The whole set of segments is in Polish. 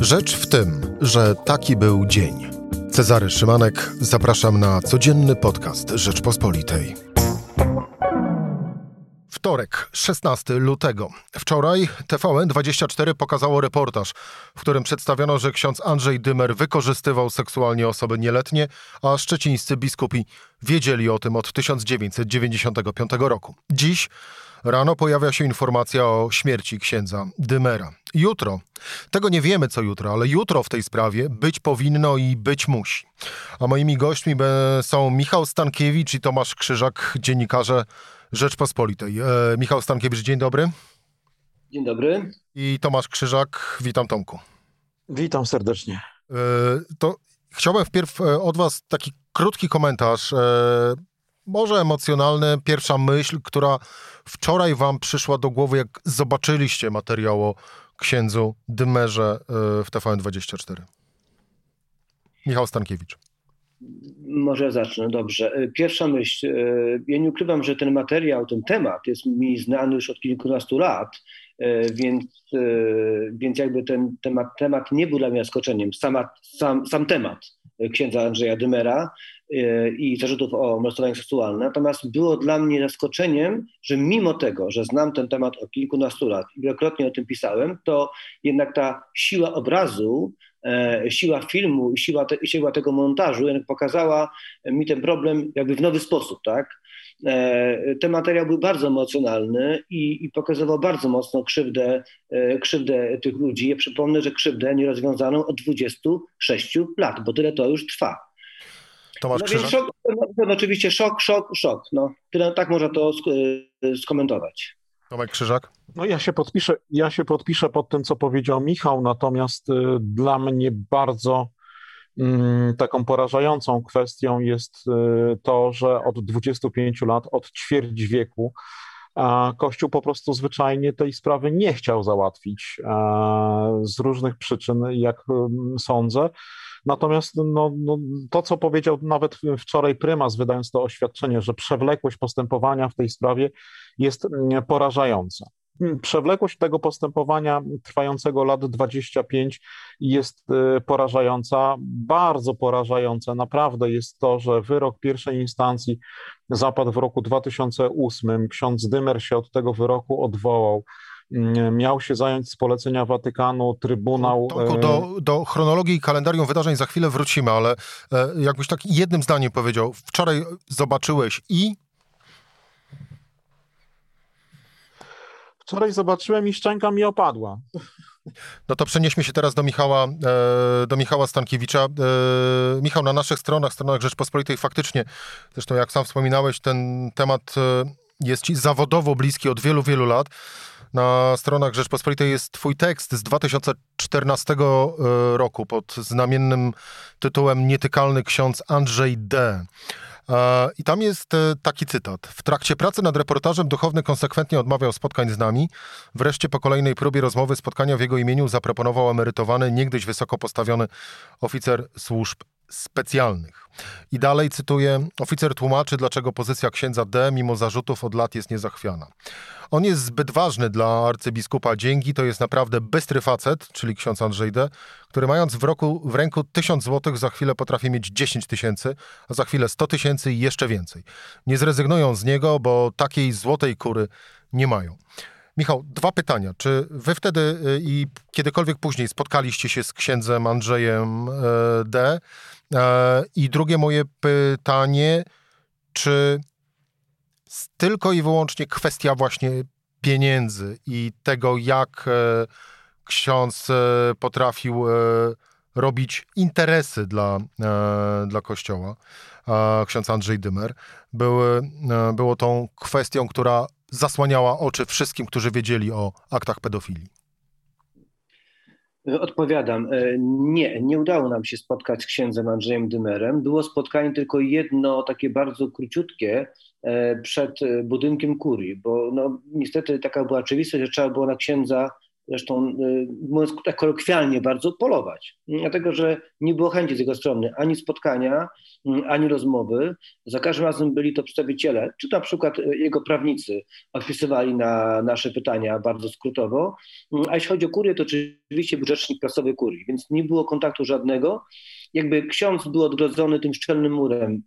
Rzecz w tym, że taki był dzień. Cezary Szymanek, zapraszam na codzienny podcast Rzeczpospolitej. Wtorek, 16 lutego. Wczoraj TVN24 pokazało reportaż, w którym przedstawiono, że ksiądz Andrzej Dymer wykorzystywał seksualnie osoby nieletnie, a szczecińscy biskupi wiedzieli o tym od 1995 roku. Dziś Rano pojawia się informacja o śmierci księdza Dymera. Jutro, tego nie wiemy co jutro, ale jutro w tej sprawie być powinno i być musi. A moimi gośćmi są Michał Stankiewicz i Tomasz Krzyżak, dziennikarze Rzeczpospolitej. E, Michał Stankiewicz, dzień dobry. Dzień dobry. I Tomasz Krzyżak, witam Tomku. Witam serdecznie. E, to chciałbym wpierw e, od Was taki krótki komentarz. E, może emocjonalny, pierwsza myśl, która wczoraj wam przyszła do głowy, jak zobaczyliście materiał o księdzu Dymerze e, w TVN24? Michał Stankiewicz. Może zacznę, dobrze. E, pierwsza myśl. E, ja nie ukrywam, że ten materiał, ten temat jest mi znany już od kilkunastu lat, więc, więc jakby ten temat, temat nie był dla mnie zaskoczeniem. Sam, sam temat księdza Andrzeja Dymera i zarzutów o molestowanie seksualne. Natomiast było dla mnie zaskoczeniem, że mimo tego, że znam ten temat od kilkunastu lat i wielokrotnie o tym pisałem, to jednak ta siła obrazu, e, siła filmu i siła, te, siła tego montażu jednak pokazała mi ten problem jakby w nowy sposób, tak? E, ten materiał był bardzo emocjonalny i, i pokazywał bardzo mocno krzywdę, e, krzywdę tych ludzi. Ja przypomnę, że krzywdę nierozwiązaną od 26 lat, bo tyle to już trwa. Tomasz no więc szok, no, oczywiście szok, szok, szok. No, tyle, tak można to e, skomentować. Tomek Krzyżak? No ja się podpiszę, ja się podpiszę pod tym, co powiedział Michał, natomiast y, dla mnie bardzo taką porażającą kwestią jest y, to, że od 25 lat, od ćwierć wieku Kościół po prostu zwyczajnie tej sprawy nie chciał załatwić z różnych przyczyn, jak mm, sądzę. Natomiast no, no, to, co powiedział nawet wczoraj prymas, wydając to oświadczenie, że przewlekłość postępowania w tej sprawie jest mm, porażająca. Przewlekłość tego postępowania trwającego lat 25 jest y, porażająca, bardzo porażające naprawdę jest to, że wyrok pierwszej instancji zapadł w roku 2008. Ksiądz Dymer się od tego wyroku odwołał. Mm, miał się zająć z polecenia Watykanu Trybunał. Tomku, do, e, do chronologii i kalendarium wydarzeń za chwilę wrócimy, ale e, jakbyś tak jednym zdaniem powiedział, wczoraj zobaczyłeś i Wczoraj zobaczyłem i szczęka mi opadła. No to przenieśmy się teraz do Michała, e, do Michała Stankiewicza. Michał, na naszych stronach, stronach Rzeczpospolitej faktycznie, zresztą jak sam wspominałeś, ten temat jest ci zawodowo bliski od wielu, wielu lat. Na stronach Rzeczpospolitej jest twój tekst z 2014 e, roku pod znamiennym tytułem Nietykalny ksiądz Andrzej D. E, I tam jest e, taki cytat. W trakcie pracy nad reportażem duchowny konsekwentnie odmawiał spotkań z nami. Wreszcie po kolejnej próbie rozmowy spotkania w jego imieniu zaproponował emerytowany, niegdyś wysoko postawiony oficer służb specjalnych. I dalej cytuję: Oficer tłumaczy, dlaczego pozycja księdza D, mimo zarzutów, od lat jest niezachwiana. On jest zbyt ważny dla arcybiskupa Dzięgi, to jest naprawdę bystry facet, czyli ksiądz Andrzej D., który mając w, roku, w ręku tysiąc złotych, za chwilę potrafi mieć 10 tysięcy, a za chwilę 100 tysięcy i jeszcze więcej. Nie zrezygnują z niego, bo takiej złotej kury nie mają. Michał, dwa pytania. Czy wy wtedy y, i kiedykolwiek później spotkaliście się z księdzem Andrzejem e, D? E, I drugie moje pytanie, czy tylko i wyłącznie kwestia właśnie pieniędzy i tego, jak e, ksiądz potrafił robić interesy dla, dla Kościoła, ksiądz Andrzej Dymer, były, było tą kwestią, która zasłaniała oczy wszystkim, którzy wiedzieli o aktach pedofilii? Odpowiadam. E, nie, nie udało nam się spotkać z księdzem Andrzejem Dymerem. Było spotkanie tylko jedno, takie bardzo króciutkie, e, przed budynkiem kurii, bo no, niestety taka była oczywistość, że trzeba było na księdza zresztą mówiąc tak kolokwialnie bardzo, polować. Dlatego, że nie było chęci z jego strony ani spotkania, ani rozmowy. Za każdym razem byli to przedstawiciele, czy na przykład jego prawnicy odpisywali na nasze pytania bardzo skrótowo. A jeśli chodzi o kurię, to oczywiście był rzecznik prasowy kurii, więc nie było kontaktu żadnego. Jakby ksiądz był odgrodzony tym szczelnym murem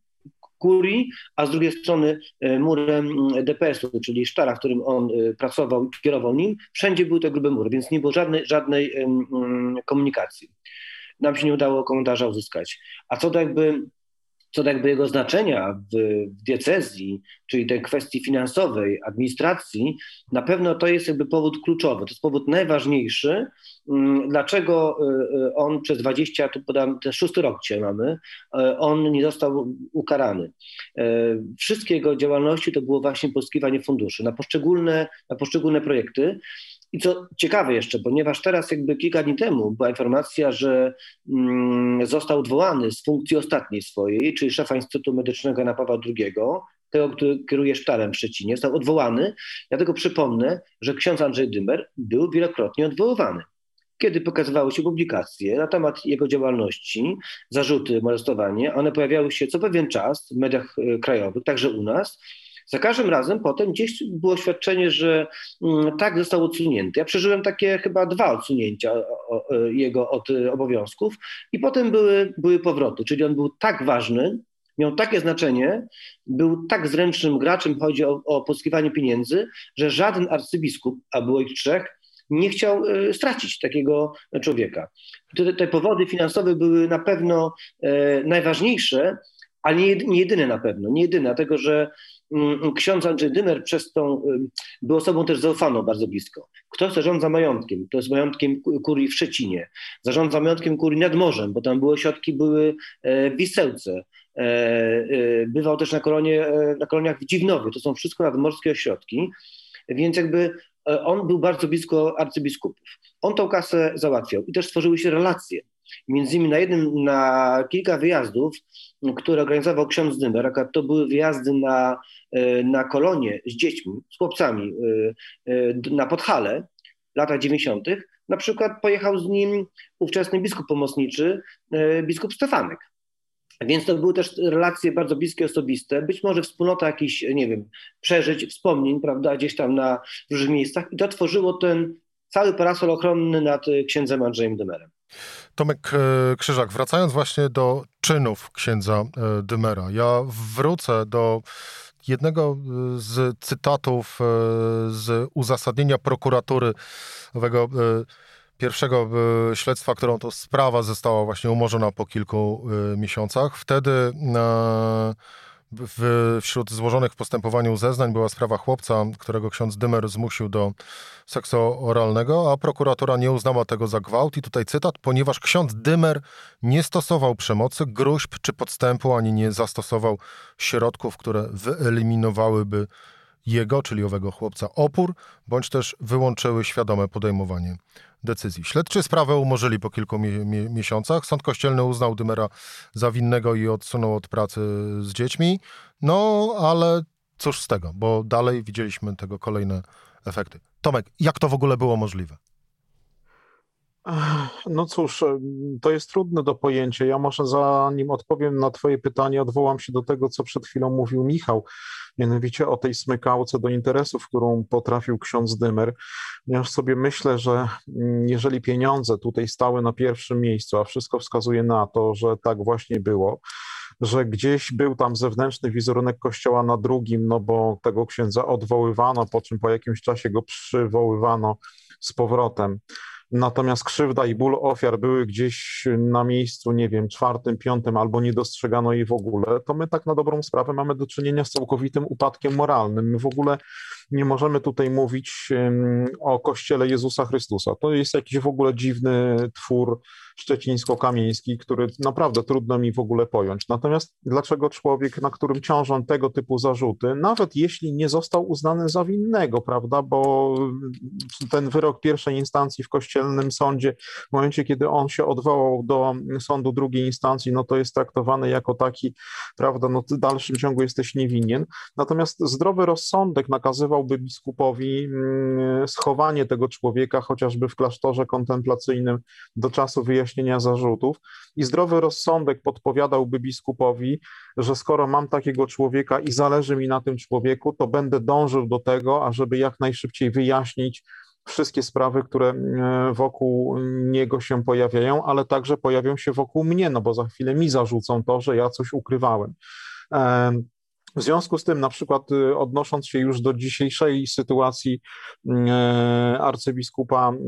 kurii, a z drugiej strony e, murem mm, DPS-u, czyli sztara, w którym on e, pracował i kierował nim. Wszędzie były te grube mury, więc nie było żadnej, żadnej mm, komunikacji. Nam się nie udało komentarza uzyskać. A co do jakby co do jakby jego znaczenia w, w diecezji, czyli tej kwestii finansowej, administracji, na pewno to jest jakby powód kluczowy, to jest powód najważniejszy, mm, dlaczego y, y, on przez 20, tu podam, ten szósty rok dzisiaj mamy, y, on nie został ukarany. Wszystkie jego działalności to było właśnie pozyskiwanie funduszy na poszczególne, na poszczególne projekty, i co ciekawe jeszcze, ponieważ teraz jakby kilka dni temu była informacja, że mm, został odwołany z funkcji ostatniej swojej, czyli szefa Instytutu Medycznego Jana Pawła II, tego, który kieruje szpitalem w Szczecinie, został odwołany. Ja tylko przypomnę, że ksiądz Andrzej Dymer był wielokrotnie odwoływany. Kiedy pokazywały się publikacje na temat jego działalności, zarzuty, molestowanie, one pojawiały się co pewien czas w mediach e, krajowych, także u nas, za każdym razem potem gdzieś było oświadczenie, że mm, tak został odsunięty. Ja przeżyłem takie chyba dwa odsunięcia jego od obowiązków i potem były, były powroty, czyli on był tak ważny, miał takie znaczenie, był tak zręcznym graczem, chodzi o, o pozyskiwanie pieniędzy, że żaden arcybiskup, a było ich trzech, nie chciał e, stracić takiego człowieka. Te, te powody finansowe były na pewno e, najważniejsze, ale nie, jedyne na pewno, nie jedyne, dlatego że ksiądz Andrzej Dymer przez tą, był osobą też zaufaną bardzo blisko. Kto zarządza majątkiem? To jest majątkiem kurii w Szczecinie. Zarządza majątkiem kurii nad morzem, bo tam były ośrodki, były e, w Wisełce. E, e, bywał też na, kolonie, na koloniach w Dziwnowie. To są wszystko nadmorskie ośrodki. Więc jakby on był bardzo blisko arcybiskupów. On tą kasę załatwiał i też stworzyły się relacje. Między innymi na jednym, na kilka wyjazdów, które organizował ksiądz Dymer, to były wyjazdy na, e, na kolonie z dziećmi, z chłopcami e, e, na Podhale, lata 90. Na przykład pojechał z nim ówczesny biskup pomocniczy, biskup Stefanek. Więc to były też relacje bardzo bliskie, osobiste, być może wspólnota jakichś, nie wiem, przeżyć, wspomnień, prawda, gdzieś tam na różnych miejscach i to tworzyło ten cały parasol ochronny nad księdzem Andrzejem Dymerem. Tomek e, Krzyżak, wracając właśnie do czynów księdza e, Dymera, ja wrócę do jednego e, z cytatów z uzasadnienia prokuratury owego pierwszego śledztwa, którą to sprawa została właśnie umorzona po kilku miesiącach. Wtedy w, wśród złożonych w postępowaniu zeznań była sprawa chłopca, którego ksiądz Dymer zmusił do seksu oralnego, a prokuratura nie uznała tego za gwałt. I tutaj cytat, ponieważ ksiądz Dymer nie stosował przemocy, gruźb czy podstępu, ani nie zastosował środków, które wyeliminowałyby jego, czyli owego chłopca, opór, bądź też wyłączyły świadome podejmowanie decyzji. Śledczy sprawę umorzyli po kilku mi mi miesiącach. Sąd kościelny uznał Dymera za winnego i odsunął od pracy z dziećmi. No, ale cóż z tego, bo dalej widzieliśmy tego kolejne efekty. Tomek, jak to w ogóle było możliwe? No cóż, to jest trudne do pojęcia. Ja może zanim odpowiem na Twoje pytanie, odwołam się do tego, co przed chwilą mówił Michał, mianowicie o tej smykałce do interesów, którą potrafił ksiądz Dymer. Ja sobie myślę, że mm, jeżeli pieniądze tutaj stały na pierwszym miejscu, a wszystko wskazuje na to, że tak właśnie było, że gdzieś był tam zewnętrzny wizerunek kościoła na drugim, no bo tego księdza odwoływano, po czym po jakimś czasie go przywoływano z powrotem Natomiast krzywda i ból ofiar były gdzieś na miejscu, nie wiem, czwartym, piątym, albo nie dostrzegano jej w ogóle, to my tak na dobrą sprawę mamy do czynienia z całkowitym upadkiem moralnym. My w ogóle nie możemy tutaj mówić o Kościele Jezusa Chrystusa. To jest jakiś w ogóle dziwny twór szczecińsko-kamieński, który naprawdę trudno mi w ogóle pojąć. Natomiast dlaczego człowiek, na którym ciążą tego typu zarzuty, nawet jeśli nie został uznany za winnego, prawda, bo ten wyrok pierwszej instancji w przedstawicielnym sądzie, w momencie, kiedy on się odwołał do sądu drugiej instancji, no to jest traktowany jako taki, prawda, no w dalszym ciągu jesteś niewinien. Natomiast zdrowy rozsądek nakazywałby biskupowi mm, schowanie tego człowieka chociażby w klasztorze kontemplacyjnym do czasu wyjaśnienia zarzutów i zdrowy rozsądek podpowiadałby biskupowi, że skoro mam takiego człowieka i zależy mi na tym człowieku, to będę dążył do tego, ażeby jak najszybciej wyjaśnić wszystkie sprawy, które e, wokół niego się pojawiają, ale także pojawią się wokół mnie, no bo za chwilę mi zarzucą to, że ja coś ukrywałem. W związku z tym, na przykład y, odnosząc się już do dzisiejszej sytuacji mm, e, arcybiskupa mm,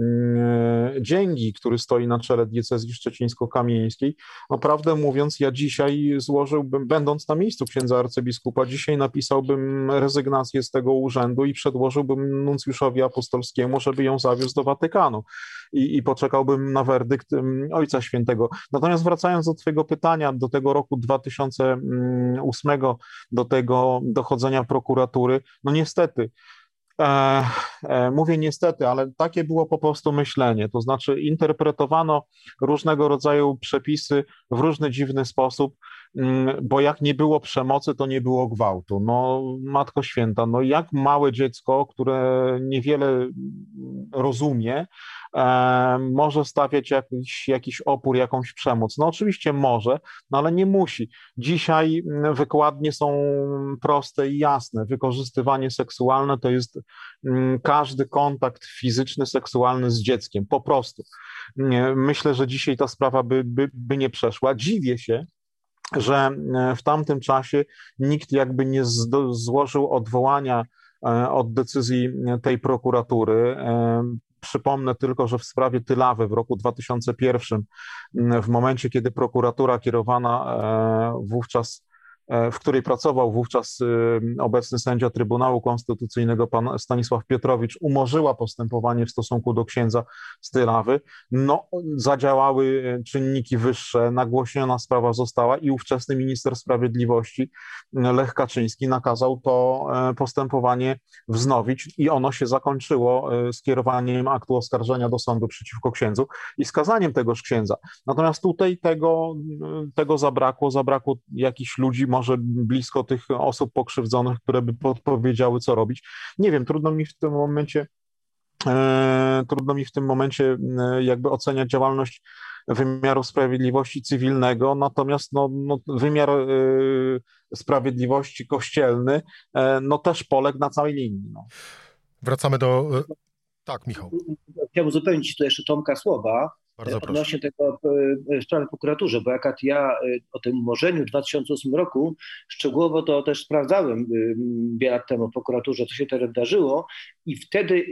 Dzięgi, który stoi na czele diecezji szczecińsko-kamieńskiej, no prawdę mówiąc, ja dzisiaj złożyłbym, będąc na miejscu księdza arcybiskupa, dzisiaj napisałbym rezygnację z tego urzędu i przedłożyłbym nuncjuszowi apostolskiemu, żeby ją zawiózł do Watykanu i, i poczekałbym na werdykt Ojca Świętego. Natomiast wracając do Twojego pytania, do tego roku 2008, do tego dochodzenia prokuratury, no niestety, E, e, mówię niestety, ale takie było po prostu myślenie. To znaczy, interpretowano różnego rodzaju przepisy w różny dziwny sposób, bo jak nie było przemocy, to nie było gwałtu. No, Matko Święta, no jak małe dziecko, które niewiele rozumie, E, może stawiać jakiś, jakiś opór, jakąś przemoc. No oczywiście może, no ale nie musi. Dzisiaj mm, wykładnie są proste i jasne. Wykorzystywanie seksualne to jest mm, każdy kontakt fizyczny, seksualny z dzieckiem, po prostu. Myślę, że dzisiaj ta sprawa by, by, by nie przeszła. Dziwię się, że e, w tamtym czasie nikt jakby nie złożył odwołania e, od decyzji tej prokuratury. Przypomnę tylko, że w sprawie Tylawy w roku 2001, w momencie, kiedy prokuratura kierowana e, wówczas E, w której pracował wówczas y, obecny sędzia Trybunału Konstytucyjnego, pan Stanisław Piotrowicz, umorzyła postępowanie w stosunku do księdza Stylawy. No, zadziałały y, czynniki wyższe, nagłośniona sprawa została i ówczesny minister sprawiedliwości y, Lech Kaczyński nakazał to e, postępowanie wznowić i ono się zakończyło skierowaniem aktu oskarżenia do sądu przeciwko księdzu i skazaniem tegoż księdza. Natomiast tutaj tego, tego zabrakło, zabrakło jakichś ludzi, może blisko tych osób pokrzywdzonych, które by podpowiedziały, co robić. Nie wiem, trudno mi w tym momencie e, trudno mi w tym momencie e, jakby oceniać działalność wymiaru sprawiedliwości cywilnego, natomiast no, no wymiar y, sprawiedliwości kościelny no też poległ na całej linii. No. Wracamy do... Tak, Michał. Chciałbym uzupełnić tu jeszcze Tomka słowa, bardzo odnośnie proszę. tego e, sprawy prokuraturze, bo jak ja e, o tym umorzeniu w 2008 roku szczegółowo to też sprawdzałem e, wiele lat temu w prokuraturze, co się teraz wydarzyło i wtedy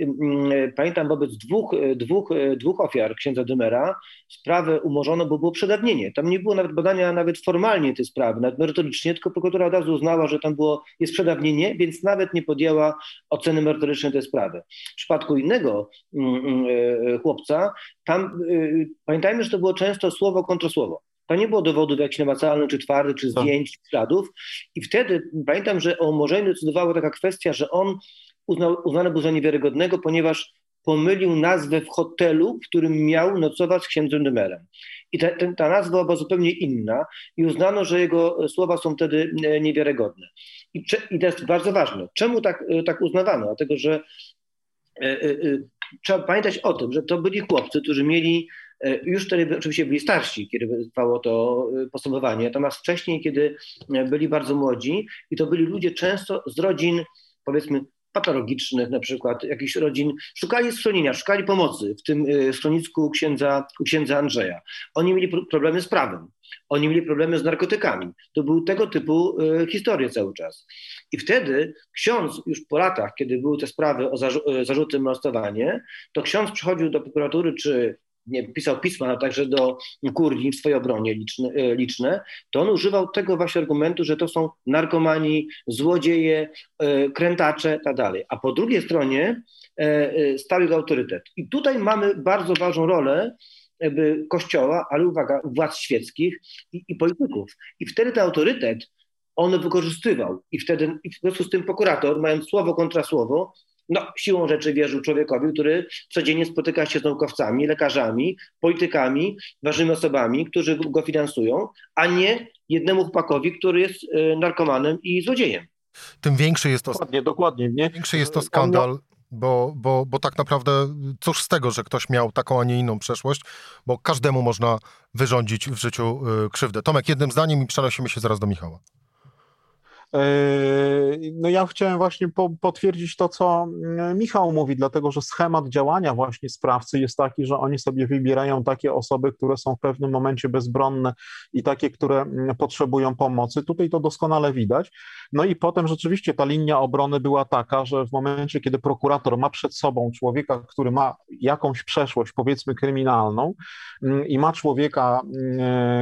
pamiętam wobec dwóch, dwóch, dwóch ofiar księdza Dymera sprawę umorzono, bo było przedawnienie. Tam nie było nawet badania nawet formalnie tej sprawy, nawet merytorycznie, tylko prokuratura od razu uznała, że tam było, jest przedawnienie, więc nawet nie podjęła oceny merytorycznej tej sprawy. W przypadku innego chłopca, tam pamiętajmy, że to było często słowo kontra słowo. To nie było dowodów jakichś namacalnych, czy twardych, czy tak. zdjęć, czy śladów. I wtedy pamiętam, że o umorzeniu decydowała taka kwestia, że on uznał, uznany był za niewiarygodnego, ponieważ pomylił nazwę w hotelu, w którym miał nocować z księdzem Dymerem. I ta, ta nazwa była zupełnie inna i uznano, że jego słowa są wtedy e, niewiarygodne. I, i to jest bardzo ważne. Czemu tak, e, tak uznawano? Dlatego, że e, trzeba pamiętać o tym, że to byli chłopcy, którzy mieli E, już wtedy oczywiście byli starsi, kiedy trwało to e, postępowanie, natomiast wcześniej, kiedy e, byli bardzo młodzi i to byli ludzie często z rodzin, powiedzmy, patologicznych, na przykład jakichś rodzin, szukali schronienia, szukali pomocy w tym schronisku księdza, u księdza Andrzeja. Oni mieli problemy z prawem, oni mieli problemy z narkotykami. To były tego typu historie cały czas. I wtedy ksiądz już po latach, kiedy były te sprawy o zarzuty molestowanie, to ksiądz przychodził do prokuratury czy nie, pisał pisma, a także do Kurdi w swojej obronie liczne, e, liczne, to on używał tego właśnie argumentu, że to są narkomani, złodzieje, e, krętacze tak dalej. A po drugiej stronie e, stał autorytet. I tutaj mamy bardzo ważną rolę Kościoła, ale uwaga, władz świeckich i, i polityków. I wtedy ten autorytet on wykorzystywał. I wtedy i w związku z tym prokurator, mając słowo kontra słowo, No, siłą rzeczy wierzył człowiekowi, który codziennie spotyka się z naukowcami, lekarzami, politykami, ważnymi osobami, którzy go finansują, a nie jednemu chłopakowi, który jest e, narkomanem i złodziejem. Tym większy jest to, Dokładnie, dokładnie. Nie? większy jest to skandal, bo, bo, bo tak naprawdę cóż z tego, że ktoś miał taką, a nie inną przeszłość, bo każdemu można wyrządzić w życiu y, krzywdę. Tomek, jednym zdaniem i przenosimy się zaraz do Michała. Yy, no ja chciałem właśnie po, potwierdzić to, co mm, Michał mówi, dlatego że schemat działania właśnie sprawcy jest taki, że oni sobie wybierają takie osoby, które są w pewnym momencie bezbronne i takie, które mm, potrzebują pomocy. Tutaj to doskonale widać. No i potem rzeczywiście ta linia obrony była taka, że w momencie, kiedy prokurator ma przed sobą człowieka, który ma jakąś przeszłość, powiedzmy kryminalną mm, i ma człowieka,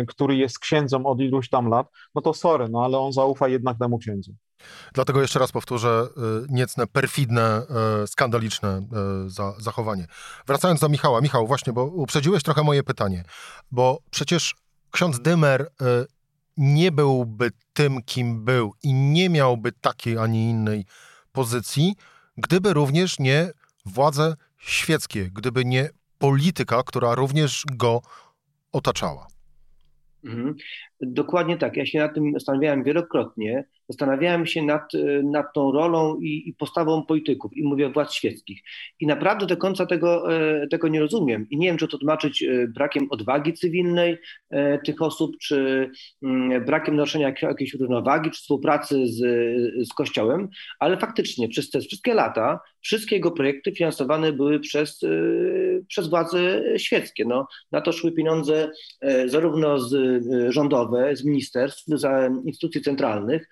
który jest księdzem od iluś tam lat, no to sorry, no ale on zaufa jednak temu księdzu. Dlatego jeszcze raz powtórzę, y, niecne, perfidne, y, skandaliczne y, zachowanie. Wracając do Michała. Michał, właśnie, bo uprzedziłeś trochę moje pytanie, bo przecież ksiądz Dymer nie byłby tym, kim był i nie miałby takiej ani innej pozycji, gdyby również nie władze świeckie, gdyby nie polityka, która również go otaczała. Dokładnie tak. Ja się nad tym zastanawiałem wielokrotnie. Zastanawiałem się nad, e, nad tą rolą i, i postawą polityków i mówię władz świeckich. I naprawdę do końca tego, e, tego nie rozumiem. I nie wiem, czy to tłumaczyć e, brakiem odwagi cywilnej tych osób, czy mm, brakiem noszenia jakiejś równowagi, czy współpracy z, z Kościołem, ale faktycznie przez te wszystkie lata wszystkie jego projekty finansowane były przez, przez władze świeckie. No, na to szły pieniądze zarówno z z ministerstw, z instytucji centralnych,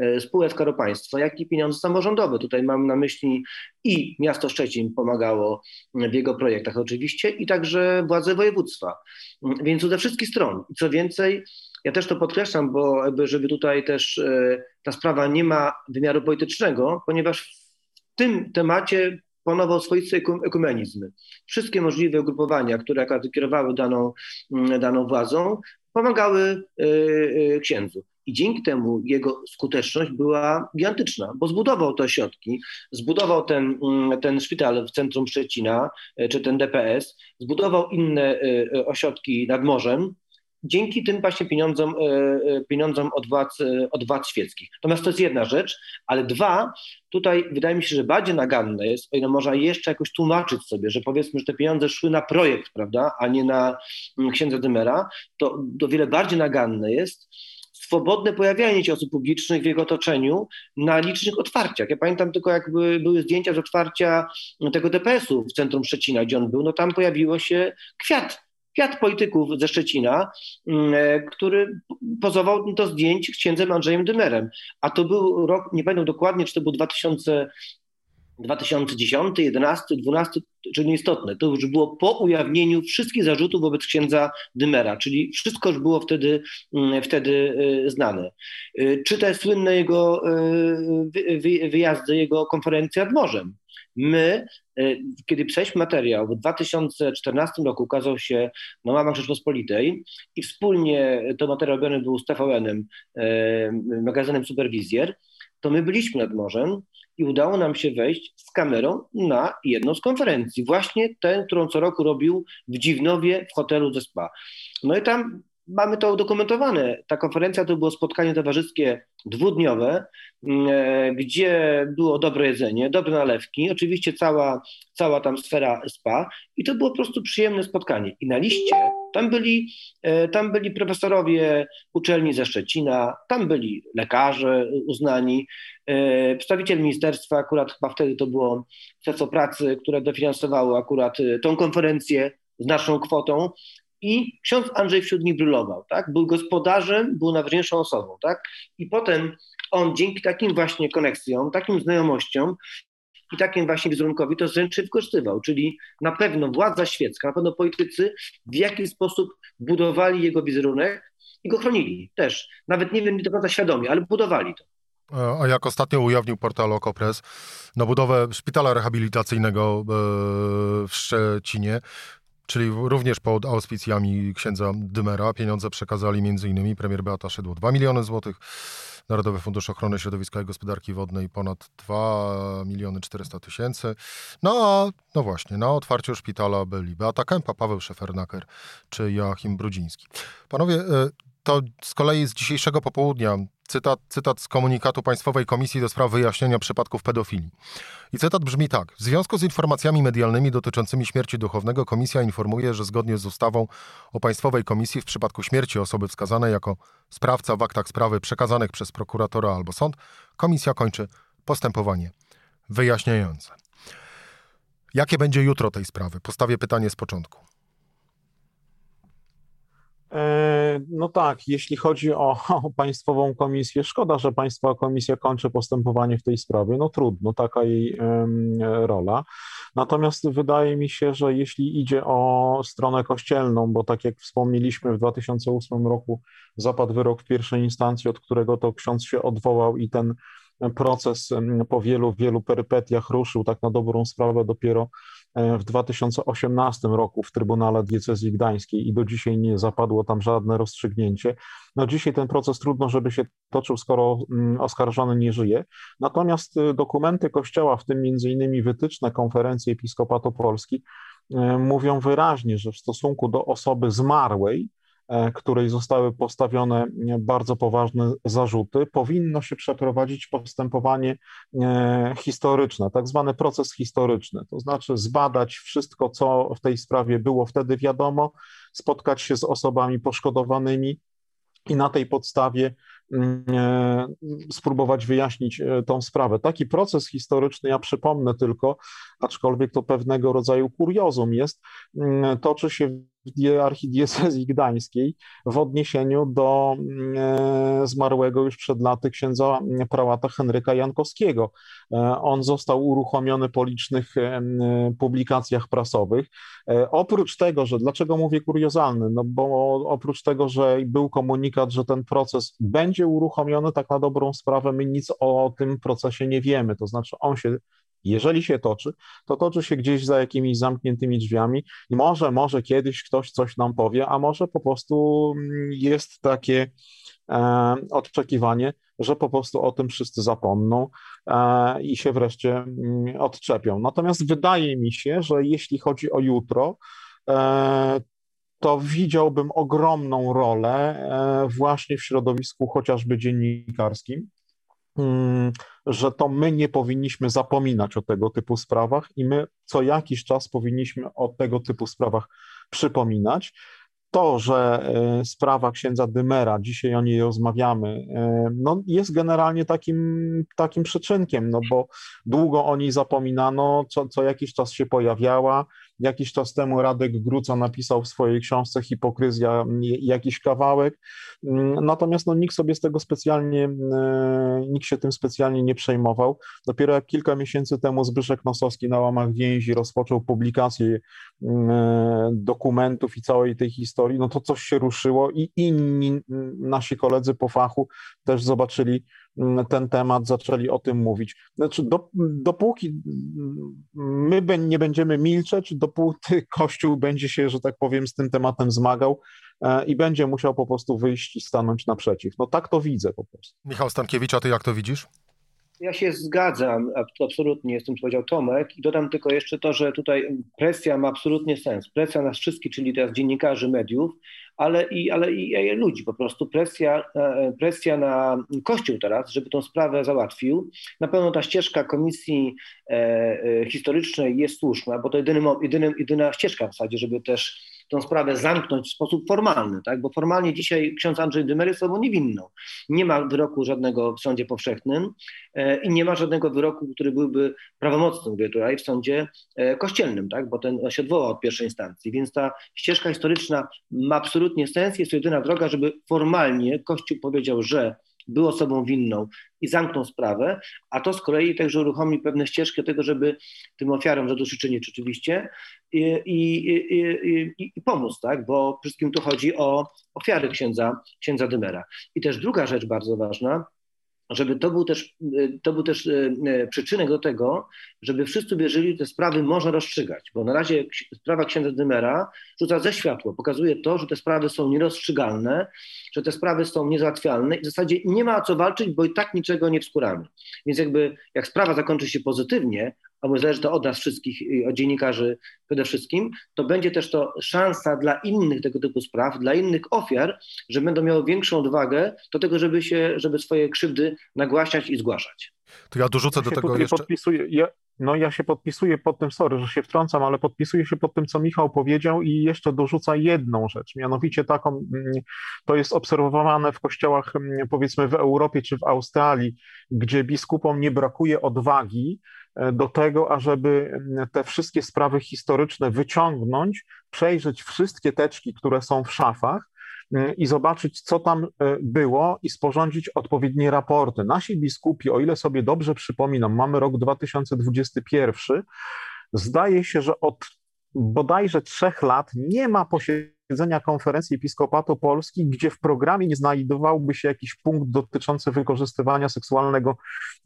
E, spółek Skarbu Państwa, jak i pieniądze samorządowe. Tutaj mam na myśli i miasto Szczecin pomagało w jego projektach oczywiście i także władze województwa. Więc ze wszystkich stron. Co więcej, ja też to podkreślam, bo żeby tutaj też e, ta sprawa nie ma wymiaru politycznego, ponieważ w tym temacie panował swoisty ekumenizm. Wszystkie możliwe ugrupowania, które kierowały daną, daną władzą, pomagały e, księdzu. I dzięki temu jego skuteczność była gigantyczna, bo zbudował te ośrodki, zbudował ten, mm, ten szpital w centrum Szczecina, e, czy ten DPS, zbudował inne ośrodki nad morzem, dzięki tym właśnie pieniądzom, pieniądzom od, władz, od władz świeckich. Natomiast to jest jedna rzecz, ale dwa, tutaj wydaje mi się, że bardziej naganne jest, o ile można jeszcze jakoś tłumaczyć sobie, że powiedzmy, że te pieniądze szły na projekt, prawda, a nie na mm, księdza Dymera, to o wiele bardziej naganne jest, swobodne pojawianie się osób publicznych w jego otoczeniu na licznych otwarciach. Ja pamiętam tylko, jak były zdjęcia z otwarcia tego DPS-u w centrum Szczecina, gdzie on był, no tam pojawiło się kwiat kwiat polityków ze Szczecina, mm, e, który pozował do zdjęć księdzem Andrzejem Dymerem. A to był rok, nie pamiętam dokładnie, czy to był 2000, 2010, 11, 12, czyli nieistotne. To już było po ujawnieniu wszystkich zarzutów wobec księdza Dymera, czyli wszystko już było wtedy, mm, wtedy y, znane. Y, czy te słynne jego wyjazdy, jego konferencja nad morzem. My, kiedy pisaliśmy materiał, w 2014 roku ukazał się na łamach Rzeczpospolitej i wspólnie to materiał robiony był z TVN-em, magazynem Superwizjer, to my byliśmy nad morzem i udało nam się wejść z kamerą na jedną z konferencji. Właśnie tę, którą co roku robił w Dziwnowie w hotelu ze Spa. No i tam mamy to udokumentowane. Ta konferencja to było spotkanie towarzyskie dwudniowe, mm, e, gdzie było dobre jedzenie, dobre nalewki, oczywiście cała, cała tam sfera spa i to było po prostu przyjemne spotkanie. I na liście tam byli, e, tam byli profesorowie uczelni ze Szczecina, tam byli lekarze uznani, e, przedstawiciel ministerstwa, akurat chyba wtedy to było Ministerstwo Pracy, które dofinansowało akurat tą konferencję znaczną kwotą, i ksiądz Andrzej wśród nich brylował, tak? Był gospodarzem, był najważniejszą osobą, tak? I potem on dzięki takim właśnie koneksjom, takim znajomościom i takim właśnie wizerunkowi to wręcz wykorzystywał, czyli na pewno władza świecka, na pewno politycy w jakiś sposób budowali jego wizerunek i go chronili też. Nawet nie wiem, do końca świadomie, ale budowali to. A jak ostatnio ujawnił portal Okopres, na budowę szpitala rehabilitacyjnego e, w Szczecinie czyli również pod auspicjami księdza Dymera pieniądze przekazali m.in. premier Beata Szydło 2 miliony złotych, Narodowy Fundusz Ochrony Środowiska i Gospodarki Wodnej ponad 2 miliony 400 tysięcy. No a no właśnie, na otwarciu szpitala byli Beata Kępa, Paweł Szefernaker czy Joachim Brudziński. Panowie, y, to z kolei z dzisiejszego popołudnia cytat, cytat z komunikatu Państwowej Komisji do Spraw Wyjaśnienia Przypadków Pedofilii. I cytat brzmi tak. W związku z informacjami medialnymi dotyczącymi śmierci duchownego Komisja informuje, że zgodnie z ustawą o Państwowej Komisji w przypadku śmierci osoby wskazanej jako sprawca w aktach sprawy przekazanych przez prokuratora albo sąd, Komisja kończy postępowanie wyjaśniające. Jakie będzie jutro tej sprawy? Postawię pytanie z początku. E, no tak, jeśli chodzi o, o, Państwową Komisję, szkoda, że Państwowa Komisja kończy postępowanie w tej sprawie. No trudno, taka jej rola. Natomiast wydaje mi się, że jeśli idzie o stronę kościelną, bo tak jak wspomnieliśmy, w 2008 roku zapadł wyrok w pierwszej instancji, od którego to ksiądz się odwołał i ten proces po wielu, wielu perypetiach ruszył tak na dobrą sprawę dopiero w 2018 roku w Trybunale Diecezji Gdańskiej i do dzisiaj nie zapadło tam żadne rozstrzygnięcie. No dzisiaj ten proces trudno, żeby się toczył, skoro mm, oskarżony nie żyje. Natomiast y, dokumenty Kościoła, w tym między innymi wytyczne Konferencji Episkopatu Polski, y, mówią wyraźnie, że w stosunku do osoby zmarłej, E, której zostały postawione bardzo poważne zarzuty, powinno się przeprowadzić postępowanie e, historyczne, tak zwany proces historyczny, to znaczy zbadać wszystko, co w tej sprawie było wtedy wiadomo, spotkać się z osobami poszkodowanymi i na tej podstawie mm, e, spróbować wyjaśnić tą sprawę. Taki proces historyczny, ja przypomnę tylko, aczkolwiek to pewnego rodzaju kuriozum jest, mm, toczy się archidiecezji gdańskiej w odniesieniu do e, zmarłego już przed laty księdza prałata Henryka Jankowskiego. E, on został uruchomiony po licznych e, publikacjach prasowych. Oprócz tego, że dlaczego mówię kuriozalny? No bo oprócz tego, że był komunikat, że ten proces będzie uruchomiony, tak na dobrą sprawę my nic o tym procesie nie wiemy. To znaczy on się jeżeli się toczy, to toczy się gdzieś za jakimiś zamkniętymi drzwiami i może, może kiedyś ktoś coś nam powie, a może po prostu mm, jest takie e, oczekiwanie, że po prostu o tym wszyscy zapomną e, i się wreszcie mm, odczepią. Natomiast wydaje mi się, że jeśli chodzi o jutro, e, to widziałbym ogromną rolę e, właśnie w środowisku chociażby dziennikarskim, że to my nie powinniśmy zapominać o tego typu sprawach i my co jakiś czas powinniśmy o tego typu sprawach przypominać. To, że e, sprawa księdza Dymera, dzisiaj o niej rozmawiamy, e, no jest generalnie takim, takim przyczynkiem, no bo długo o niej zapominano, co, co jakiś czas się pojawiała, Jakiś czas temu Radek Gruca napisał w swojej książce Hipokryzja jakiś kawałek, mm, natomiast no, nikt sobie z tego specjalnie, e, nikt się tym specjalnie nie przejmował. Dopiero jak kilka miesięcy temu Zbyszek Nosowski na łamach więzi rozpoczął publikację e, dokumentów i całej tej historii, no to coś się ruszyło i inni nasi koledzy po fachu też zobaczyli ten temat, zaczęli o tym mówić. Znaczy, do, dopóki my nie będziemy milczeć, dopóty Kościół będzie się, że tak powiem, z tym tematem zmagał e, i będzie musiał po prostu wyjść i stanąć naprzeciw. No tak to widzę po prostu. Michał Stankiewicz, a ty jak to widzisz? Ja się zgadzam, absolutnie tym, co powiedział Tomek i dodam tylko jeszcze to, że tutaj presja ma absolutnie sens. Presja nas wszystkich, czyli teraz dziennikarzy, mediów, ale i, ale i ludzi po prostu. Presja, e, presja na Kościół teraz, żeby tą sprawę załatwił. Na pewno ta ścieżka komisji e, e, historycznej jest słuszna, bo to jedyny, jedyny, jedyna ścieżka w zasadzie, żeby też tę sprawę zamknąć w sposób formalny, tak? bo formalnie dzisiaj ksiądz Andrzej Dymer jest osobą niewinną. Nie ma wyroku żadnego w sądzie powszechnym e, i nie ma żadnego wyroku, który byłby prawomocny, mówię tutaj, w sądzie e, kościelnym, tak? bo ten się odwołał od pierwszej instancji. Więc ta ścieżka historyczna ma absolutnie sens, jest to jedyna droga, żeby formalnie Kościół powiedział, że był osobą winną i zamknął sprawę, a to z kolei także uruchomi pewne ścieżki do tego, żeby tym ofiarom zadośćuczynić oczywiście i, i, i, i, pomóc, tak? bo wszystkim tu chodzi o ofiary księdza, księdza Dymera. I też druga rzecz bardzo ważna, żeby to był też, to był też przyczynek do tego, żeby wszyscy wierzyli, że te sprawy można rozstrzygać, bo na razie sprawa księdza Dymera rzuca ze światło, pokazuje to, że te sprawy są nierozstrzygalne, że te sprawy są niezałatwialne i w zasadzie nie ma o co walczyć, bo i tak niczego nie wskuramy. Więc jakby jak sprawa zakończy się pozytywnie, albo zależy to od nas wszystkich, od dziennikarzy przede wszystkim, to będzie też to szansa dla innych tego typu spraw, dla innych ofiar, że będą miały większą odwagę do tego, żeby się, żeby swoje krzywdy nagłaśniać i zgłaszać. To ja dorzucę do tego jeszcze... Podpisuję, ja, no ja się podpisuję pod tym, sorry, że się wtrącam, ale podpisuję się pod tym, co Michał powiedział i jeszcze dorzuca jedną rzecz, mianowicie taką, mm, to jest obserwowane w kościołach mm, powiedzmy w Europie czy w Australii, gdzie biskupom nie brakuje odwagi do tego, ażeby mm, te wszystkie sprawy historyczne wyciągnąć, przejrzeć wszystkie teczki, które są w szafach i zobaczyć, co tam e, było i sporządzić odpowiednie raporty. Nasi biskupi, o ile sobie dobrze przypominam, mamy rok 2021, zdaje się, że od bodajże trzech lat nie ma posiedzenia posiedzenia konferencji Episkopatu Polski, gdzie w programie nie znajdowałby się jakiś punkt dotyczący wykorzystywania seksualnego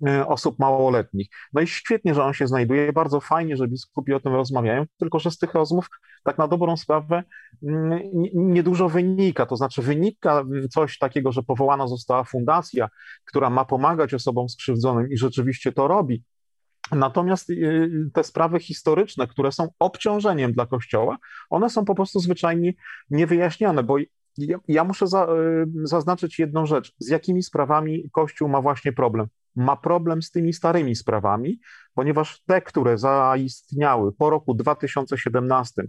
e, osób małoletnich. No i świetnie, że on się znajduje, bardzo fajnie, że biskupi o tym rozmawiają, tylko że z tych rozmów tak na dobrą sprawę mm, niedużo wynika. To znaczy wynika coś takiego, że powołana została fundacja, która ma pomagać osobom skrzywdzonym i rzeczywiście to robi, Natomiast y, te sprawy historyczne, które są obciążeniem dla Kościoła, one są po prostu zwyczajnie niewyjaśniane, bo ja, muszę za, y, zaznaczyć jedną rzecz. Z jakimi sprawami Kościół ma właśnie problem? Ma problem z tymi starymi sprawami, ponieważ te, które zaistniały po roku 2017,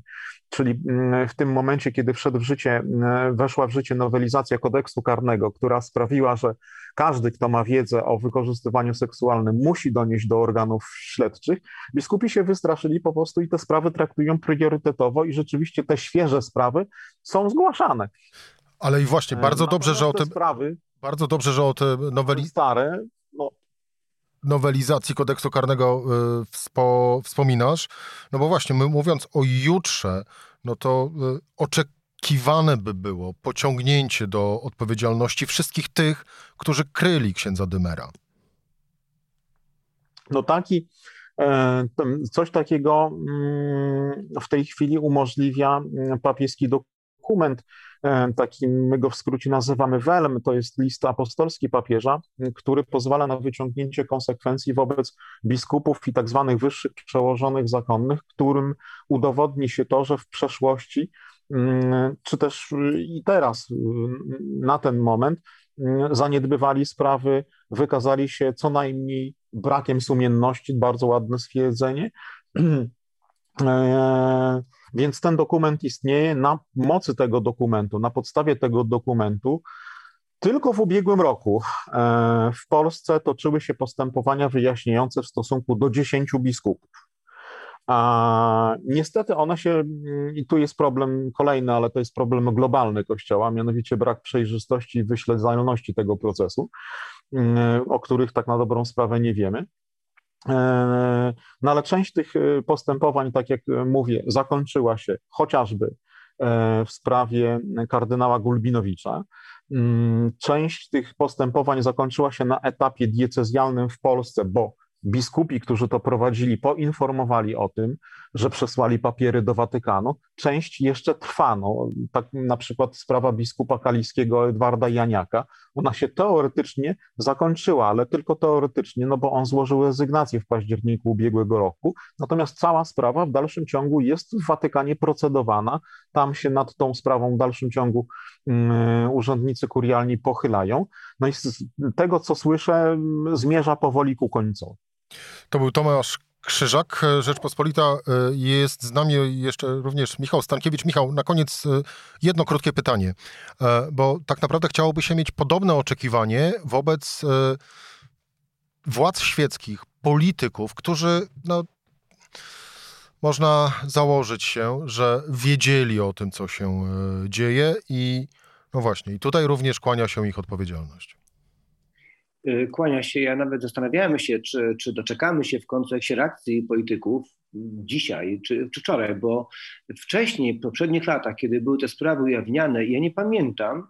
czyli mm, w tym momencie, kiedy wszedł w życie, mm, weszła w życie nowelizacja kodeksu karnego, która sprawiła, że każdy, kto ma wiedzę o wykorzystywaniu seksualnym, musi donieść do organów śledczych, biskupi się wystraszyli po prostu i te sprawy traktują priorytetowo i rzeczywiście te świeże sprawy są zgłaszane. Ale i właśnie, bardzo dobrze, że o tym... Sprawy, bardzo dobrze, że o te noweli... Stare, no, nowelizacji kodeksu karnego y, wspo, wspominasz, no bo właśnie, my mówiąc o jutrze, no to y, oczekiwane by było pociągnięcie do odpowiedzialności wszystkich tych, którzy kryli księdza Dymera. No taki, e, coś takiego mm, w tej chwili umożliwia mm, papieski dokument E, taki, my go w skrócie nazywamy WELM, to jest list apostolski papieża, który pozwala na wyciągnięcie konsekwencji wobec biskupów i tak zwanych wyższych przełożonych zakonnych, którym udowodni się to, że w przeszłości, mm, czy też i teraz, mm, na ten moment, mm, zaniedbywali sprawy, wykazali się co najmniej brakiem sumienności, bardzo ładne stwierdzenie. E, więc ten dokument istnieje na mocy tego dokumentu, na podstawie tego dokumentu. Tylko w ubiegłym roku e, w Polsce toczyły się postępowania wyjaśniające w stosunku do dziesięciu biskupów. A niestety one się, i tu jest problem kolejny, ale to jest problem globalny Kościoła, mianowicie brak przejrzystości i wyśledzalności tego procesu, e, o których tak na dobrą sprawę nie wiemy. E, no ale część tych e, postępowań, tak jak e, mówię, zakończyła się chociażby w sprawie kardynała Gulbinowicza. Mm, część tych postępowań zakończyła się na etapie diecezjalnym w Polsce, bo biskupi, którzy to prowadzili, poinformowali o tym, że przesłali papiery do Watykanu. Część jeszcze trwa. No, tak na przykład sprawa biskupa kaliskiego Edwarda Janiaka, ona się teoretycznie zakończyła, ale tylko teoretycznie, no bo on złożył rezygnację w październiku ubiegłego roku. Natomiast cała sprawa w dalszym ciągu jest w Watykanie procedowana. Tam się nad tą sprawą w dalszym ciągu um, urzędnicy kurialni pochylają. No i z tego, co słyszę, zmierza powoli ku końcowi. To był Tomasz Krzyżak, Rzeczpospolita. E, jest z nami jeszcze również Michał Stankiewicz. Michał, na koniec e, jedno krótkie pytanie, e, bo tak naprawdę chciałoby się mieć podobne oczekiwanie wobec władz świeckich, polityków, którzy no, można założyć się, że wiedzieli o tym, co się dzieje i no właśnie, i tutaj również kłania się ich odpowiedzialność. Y, kłania się. Ja nawet zastanawiałem się, czy, czy doczekamy się w końcu jakiejś reakcji polityków dzisiaj czy, czy wczoraj, bo wcześniej, w poprzednich latach, kiedy były te sprawy ujawniane, ja nie pamiętam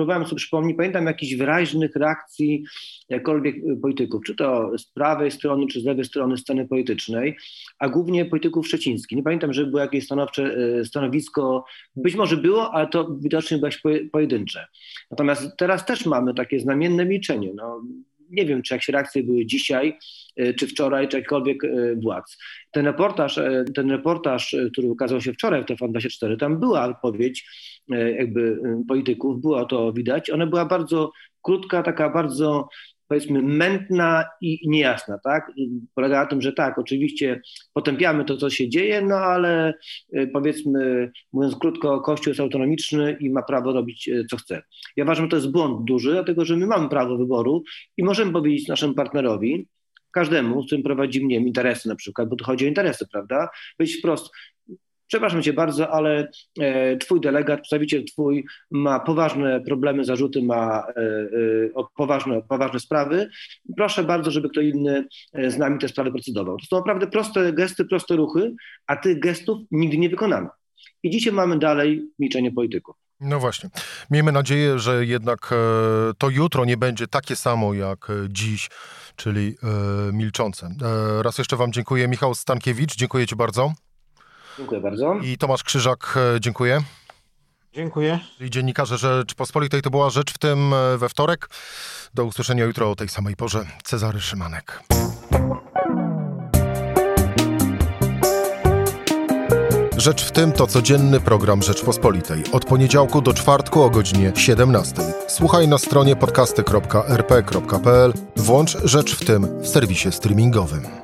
próbowałem sobie przypomnieć, pamiętam jakichś wyraźnych reakcji jakkolwiek polityków, czy to z prawej strony, czy z lewej strony sceny politycznej, a głównie polityków szczecińskich. Nie pamiętam, żeby było jakieś stanowcze stanowisko, być może było, ale to widocznie było pojedyncze. Natomiast teraz też mamy takie znamienne milczenie. No, nie wiem, czy jakieś reakcje były dzisiaj, e, czy wczoraj, czy jakkolwiek e, władz. Ten reportaż, e, ten reportaż, który ukazał się wczoraj w TVN24, tam była odpowiedź jakby polityków, było to widać. Ona była bardzo krótka, taka bardzo powiedzmy mętna i niejasna, tak? Polega na tym, że tak, oczywiście potępiamy to, co się dzieje, no ale y, powiedzmy, mówiąc krótko, Kościół jest autonomiczny i ma prawo robić, y, co chce. Ja uważam, że to jest błąd duży, dlatego że my mamy prawo wyboru i możemy powiedzieć naszemu partnerowi, każdemu, z którym prowadzi mnie interesy na przykład, bo to chodzi o interesy, prawda? Powiedzieć wprost, przepraszam cię bardzo, ale e, twój delegat, przedstawiciel twój ma poważne problemy, zarzuty, ma e, e, poważne, poważne sprawy. Proszę bardzo, żeby kto inny z nami te sprawy procedował. To są naprawdę proste gesty, proste ruchy, a tych gestów nigdy nie wykonano. I dzisiaj mamy dalej milczenie polityków. No właśnie. Miejmy nadzieję, że jednak to jutro nie będzie takie samo jak dziś, czyli milczące. Raz jeszcze Wam dziękuję. Michał Stankiewicz, dziękuję Ci bardzo. Dziękuję bardzo. I Tomasz Krzyżak, e, dziękuję. Dziękuję. I dziennikarze Rzeczpospolitej to była rzecz w tym e, we wtorek. Do usłyszenia jutro o tej samej porze. Cezary Szymanek. Rzecz w tym to codzienny program Rzeczpospolitej. Od poniedziałku do czwartku o godzinie 17. Słuchaj na stronie podcasty.rp.pl. Włącz Rzecz w tym w serwisie streamingowym.